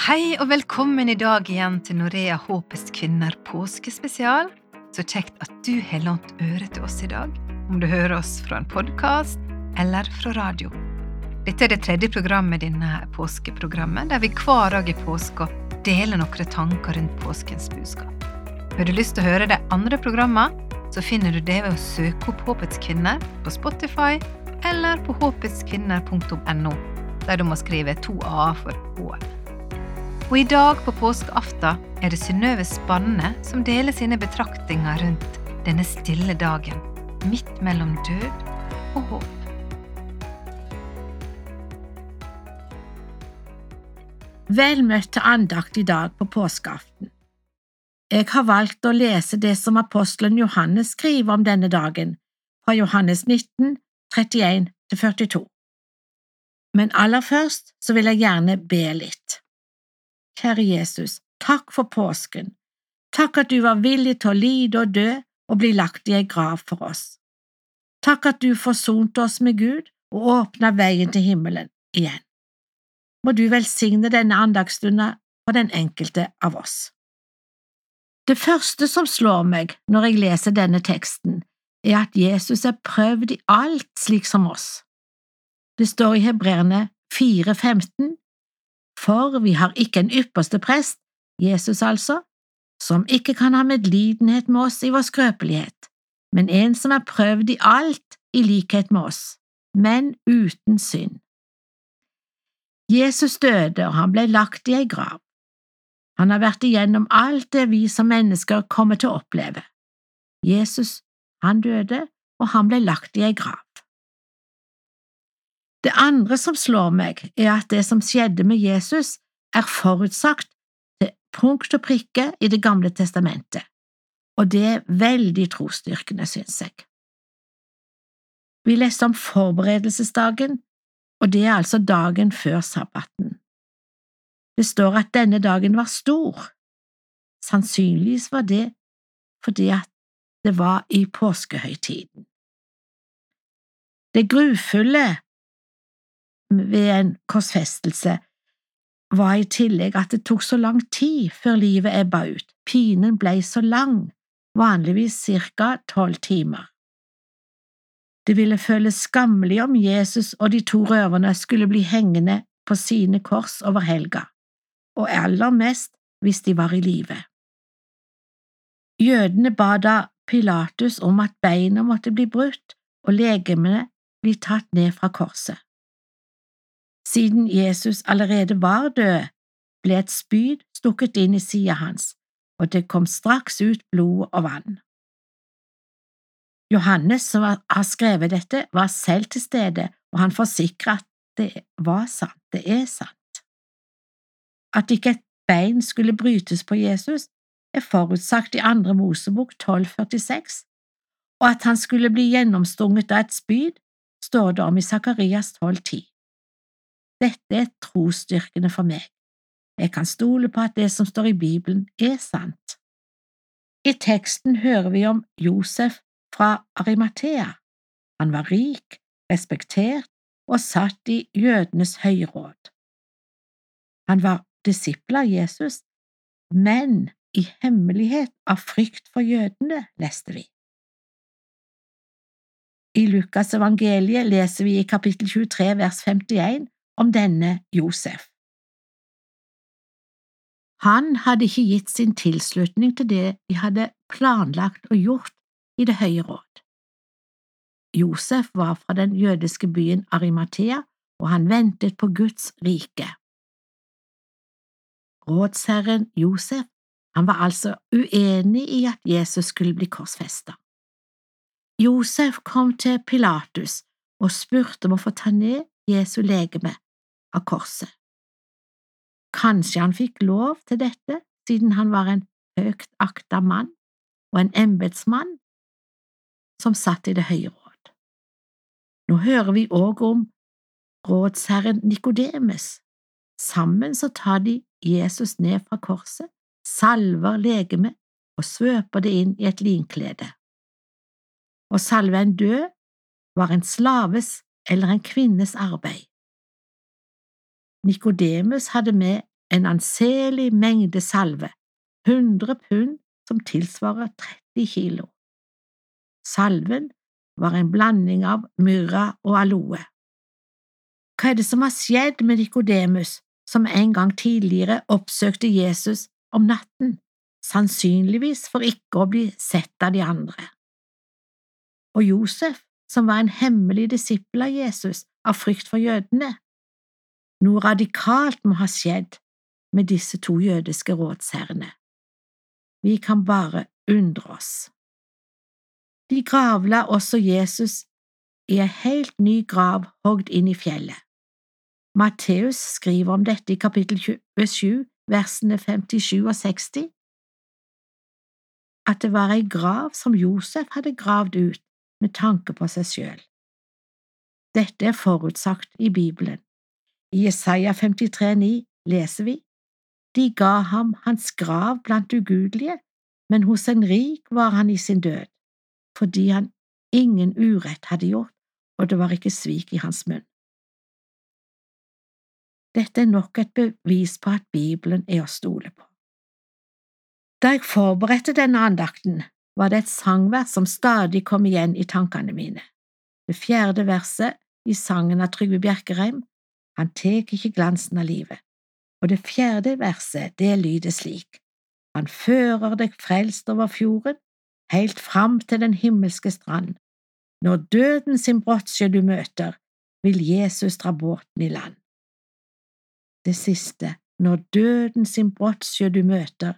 Hei og velkommen i dag igjen til Norea Håpets kvinner påskespesial. Så kjekt at du har lånt øre til oss i dag, om du hører oss fra en podkast eller fra radio. Dette er det tredje programmet i denne påskeprogrammet, der vi hver dag i påska deler noen tanker rundt påskens budskap. Har du lyst til å høre de andre programmene, så finner du det ved å søke opp Håpets kvinner på Spotify eller på håpetskvinner.no, der du må skrive to a for H. Og i dag på påskeaften er det Synnøve Spanne som deler sine betraktninger rundt denne stille dagen, midt mellom død og håp. Vel møtt til andakt i dag på påskeaften. Jeg har valgt å lese det som apostelen Johannes skriver om denne dagen, fra Johannes 19, 31–42. Men aller først så vil jeg gjerne be litt. Kjære Jesus, takk for påsken. Takk at du var villig til å lide og dø og bli lagt i ei grav for oss. Takk at du forsonte oss med Gud og åpna veien til himmelen igjen. Må du velsigne denne andagsstunda for den enkelte av oss. Det første som slår meg når jeg leser denne teksten, er at Jesus er prøvd i alt slik som oss. Det står i Hebreerne 4,15, for vi har ikke en ypperste prest, Jesus altså, som ikke kan ha medlidenhet med oss i vår skrøpelighet, men en som er prøvd i alt i likhet med oss, men uten synd. Jesus døde, og han ble lagt i ei grav. Han har vært igjennom alt det vi som mennesker kommer til å oppleve. Jesus, han døde, og han ble lagt i ei grav. Det andre som slår meg, er at det som skjedde med Jesus, er forutsagt til punkt og prikke i Det gamle testamentet, og det er veldig trosstyrkende, synes jeg. Vi leste om forberedelsesdagen, og det er altså dagen før sabbaten. Det står at denne dagen var stor. Sannsynligvis var det fordi at det var i påskehøytiden. Det grufulle ved en korsfestelse var i tillegg at det tok så lang tid før livet ebba ut, pinen ble så lang, vanligvis cirka tolv timer. Det ville føles skammelig om Jesus og de to røverne skulle bli hengende på sine kors over helga og aller mest hvis de var i live. Jødene ba da Pilatus om at beina måtte bli brutt og legemene bli tatt ned fra korset. Siden Jesus allerede var død, ble et spyd stukket inn i sida hans, og det kom straks ut blod og vann. Johannes, som har skrevet dette, var selv til stede, og han forsikrer at det var sant, det er sant. At ikke et bein skulle brytes på Jesus, er forutsagt i Andre Mosebok 1246, og at han skulle bli gjennomstunget av et spyd, står det om i Sakarias 1210. Dette er trosstyrkende for meg. Jeg kan stole på at det som står i Bibelen, er sant. I teksten hører vi om Josef fra Arimathea. Han var rik, respektert og satt i jødenes høyråd. Han var disippel av Jesus, men i hemmelighet av frykt for jødene, leste vi. I Lukas evangeliet leser vi i kapittel 23 vers 51 om denne Josef. Han hadde ikke gitt sin tilslutning til det de hadde planlagt og gjort i Det høye råd. Josef var fra den jødiske byen Arimathea, og han ventet på Guds rike. Rådsherren Josef, han var altså uenig i at Jesus skulle bli korsfestet. Josef kom til Pilatus og spurte om å få ta ned Jesu legeme av korset. Kanskje han fikk lov til dette siden han var en høyt akta mann og en embetsmann som satt i Det høye råd. Nå hører vi òg om rådsherren Nikodemes. Sammen så tar de Jesus ned fra korset, salver legemet og svøper det inn i et linklede. Å salve en død var en slaves eller en kvinnes arbeid. Nikodemus hadde med en anselig mengde salve, 100 pund som tilsvarer 30 kilo. Salven var en blanding av myrra og aloe. Hva er det som har skjedd med Nikodemus, som en gang tidligere oppsøkte Jesus om natten, sannsynligvis for ikke å bli sett av de andre? Og Josef, som var en hemmelig disippel av Jesus av frykt for jødene? Noe radikalt må ha skjedd med disse to jødiske rådsherrene. Vi kan bare undre oss. De gravla også Jesus i ei helt ny grav hogd inn i fjellet. Matteus skriver om dette i kapittel 27, versene 57 og 60, at det var ei grav som Josef hadde gravd ut med tanke på seg sjøl. Dette er forutsagt i Bibelen. I Jesaja 53,9 leser vi De ga ham hans grav blant ugudelige, men hos en rik var han i sin død fordi han ingen urett hadde gjort, og det var ikke svik i hans munn. Dette er nok et bevis på at Bibelen er å stole på. Da jeg forberedte denne andakten, var det et sangvers som stadig kom igjen i tankene mine. Det fjerde verset i sangen av Trygve Bjerkereim, Han tek ikke glansen av livet, og det fjerde verset, det lyder slik, Han fører deg frelst over fjorden, helt fram til den himmelske strand. Når døden sin brottsjø du møter, vil Jesus dra båten i land. Det siste, når døden sin brottsjø du møter,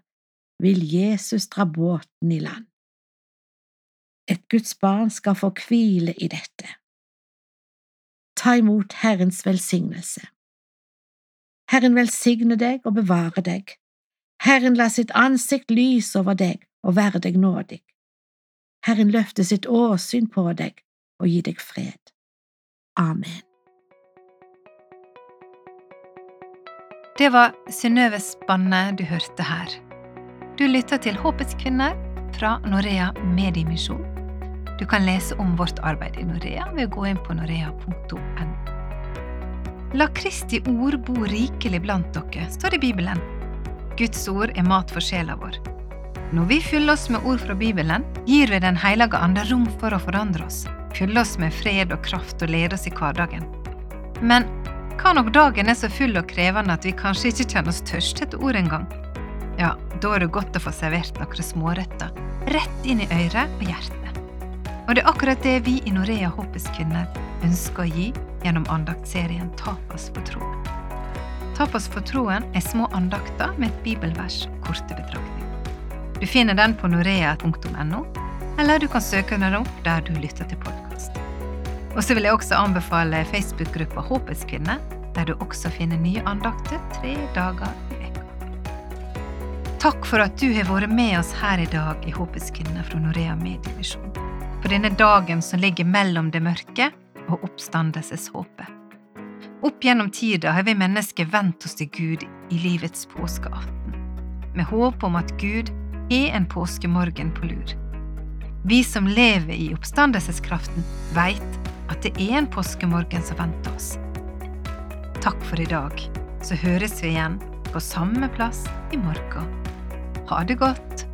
vil Jesus dra båten i land. Et Guds barn skal få hvile i dette. Ta imot Herrens velsignelse. Herren velsigne deg og bevare deg. Herren la sitt ansikt lyse over deg og være deg nådig. Herren løfte sitt åsyn på deg og gi deg fred. Amen. Det var Synnøve Spanne du hørte her. Du lytter til Håpets kvinner fra Norea Mediemisjon. Du kan lese om vårt arbeid i Norea ved å gå inn på norea.no. La Kristi ord bo rikelig blant dere, står det i Bibelen. Guds ord er mat for sjela vår. Når vi fyller oss med ord fra Bibelen, gir vi Den hellige ande rom for å forandre oss, fylle oss med fred og kraft og lede oss i hverdagen. Men hva når dagen er så full og krevende at vi kanskje ikke kjenner oss tørste etter ord engang? Ja, da er det godt å få servert noen småretter rett inn i øret og hjertet. Og det er akkurat det vi i Norea Håpets kvinner ønsker å gi gjennom andaktserien Tapas for troen. Tapas for troen er små andakter med et bibelvers og korte betraktninger. Du finner den på norea.no, eller du kan søke den opp der du lytter til podkast. Og så vil jeg også anbefale Facebook-gruppa Håpets kvinner, der du også finner nye andakter tre dager i veka. Takk for at du har vært med oss her i dag i Håpets kvinner fra Norea Medievisjon. For denne dagen som ligger mellom det mørke og oppstandelseshåpet. Opp gjennom tida har vi mennesker vendt oss til Gud i livets påskeaften, med håp om at Gud er en påskemorgen på lur. Vi som lever i oppstandelseskraften, veit at det er en påskemorgen som venter oss. Takk for i dag, så høres vi igjen på samme plass i morgen. Ha det godt!